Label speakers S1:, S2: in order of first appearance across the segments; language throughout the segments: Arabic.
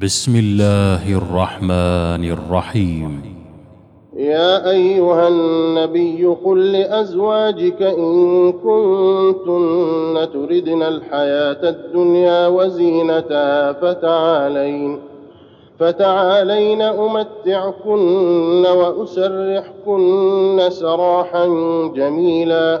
S1: بسم الله الرحمن الرحيم.
S2: يا أيها النبي قل لأزواجك إن كنتن تردن الحياة الدنيا وزينتها فتعالين فتعالين أمتعكن وأسرحكن سراحا جميلا.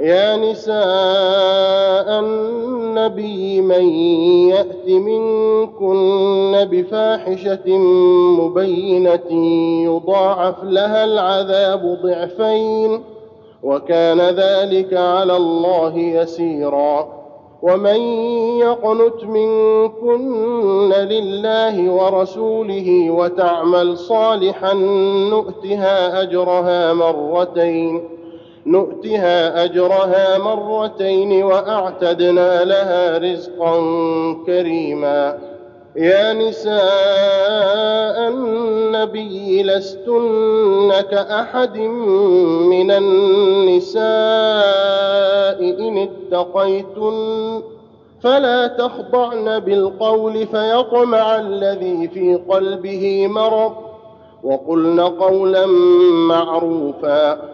S2: يا نساء النبي من يأت منكن بفاحشة مبينة يضاعف لها العذاب ضعفين وكان ذلك على الله يسيرا ومن يقنت منكن لله ورسوله وتعمل صالحا نؤتها أجرها مرتين نؤتها أجرها مرتين وأعتدنا لها رزقا كريما. يا نساء النبي لستن كأحد من النساء إن اتقيتن فلا تخضعن بالقول فيطمع الذي في قلبه مرض. وقلن قولا معروفا.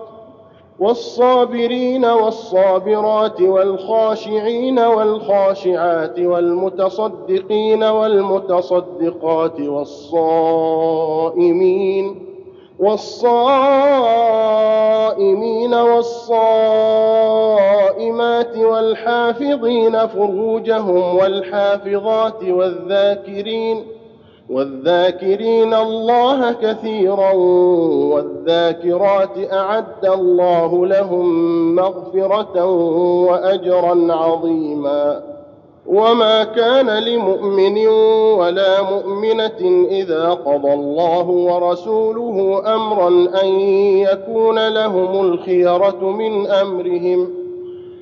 S2: والصابرين والصابرات والخاشعين والخاشعات والمتصدقين والمتصدقات والصائمين والصائمين والصائمات والحافظين فروجهم والحافظات والذاكرين والذاكرين الله كثيرا والذاكرات أعد الله لهم مغفرة واجرا عظيما. وما كان لمؤمن ولا مؤمنة إذا قضى الله ورسوله امرا أن يكون لهم الخيرة من أمرهم.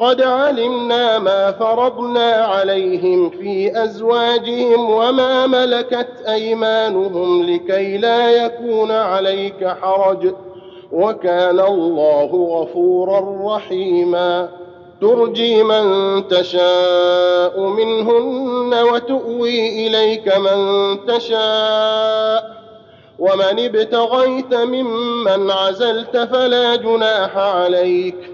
S2: قد علمنا ما فرضنا عليهم في ازواجهم وما ملكت ايمانهم لكي لا يكون عليك حرج وكان الله غفورا رحيما. ترجي من تشاء منهن وتؤوي اليك من تشاء ومن ابتغيت ممن عزلت فلا جناح عليك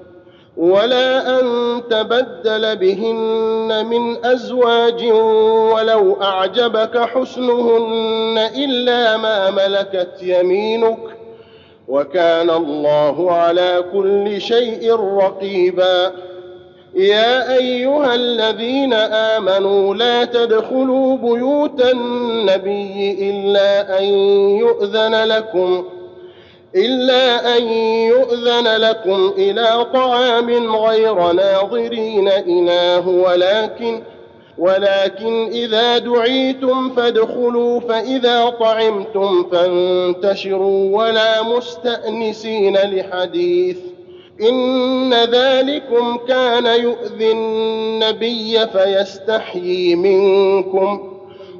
S2: ولا أن تبدل بهن من أزواج ولو أعجبك حسنهن إلا ما ملكت يمينك وكان الله على كل شيء رقيبا. يا أيها الذين آمنوا لا تدخلوا بيوت النبي إلا أن يؤذن لكم إلا أن يؤذن لكم إلى طعام غير ناظرين إناه ولكن ولكن إذا دعيتم فادخلوا فإذا طعمتم فانتشروا ولا مستأنسين لحديث. إن ذلكم كان يؤذي النبي فيستحيي منكم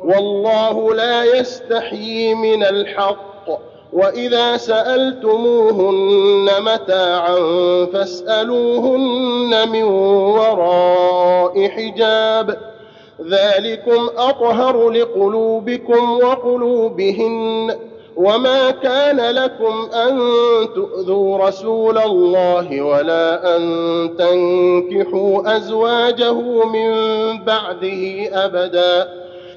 S2: والله لا يستحيي من الحق. وإذا سألتموهن متاعا فاسألوهن من وراء حجاب. ذلكم أطهر لقلوبكم وقلوبهن. وما كان لكم أن تؤذوا رسول الله ولا أن تنكحوا أزواجه من بعده ابدا.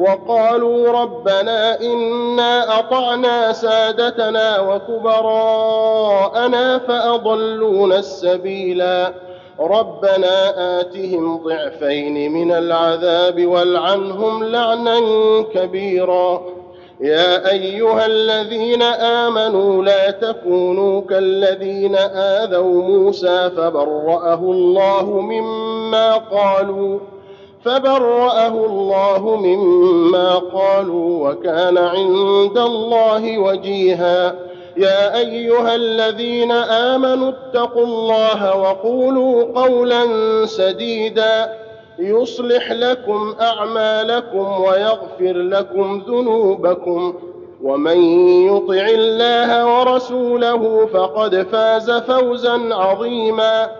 S2: وقالوا ربنا إنا أطعنا سادتنا وكبراءنا فأضلونا السبيلا. ربنا آتهم ضعفين من العذاب والعنهم لعنا كبيرا. يا أيها الذين آمنوا لا تكونوا كالذين آذوا موسى فبرأه الله مما قالوا. فبرأه الله مما قالوا وكان عند الله وجيها. يا أيها الذين آمنوا اتقوا الله وقولوا قولا سديدا. يصلح لكم أعمالكم ويغفر لكم ذنوبكم. ومن يطع الله ورسوله فقد فاز فوزا عظيما.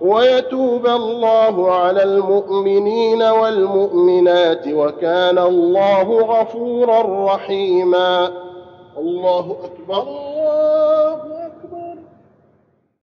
S2: ويتوب الله على المؤمنين والمؤمنات وكان الله غفورا رحيما. الله أكبر.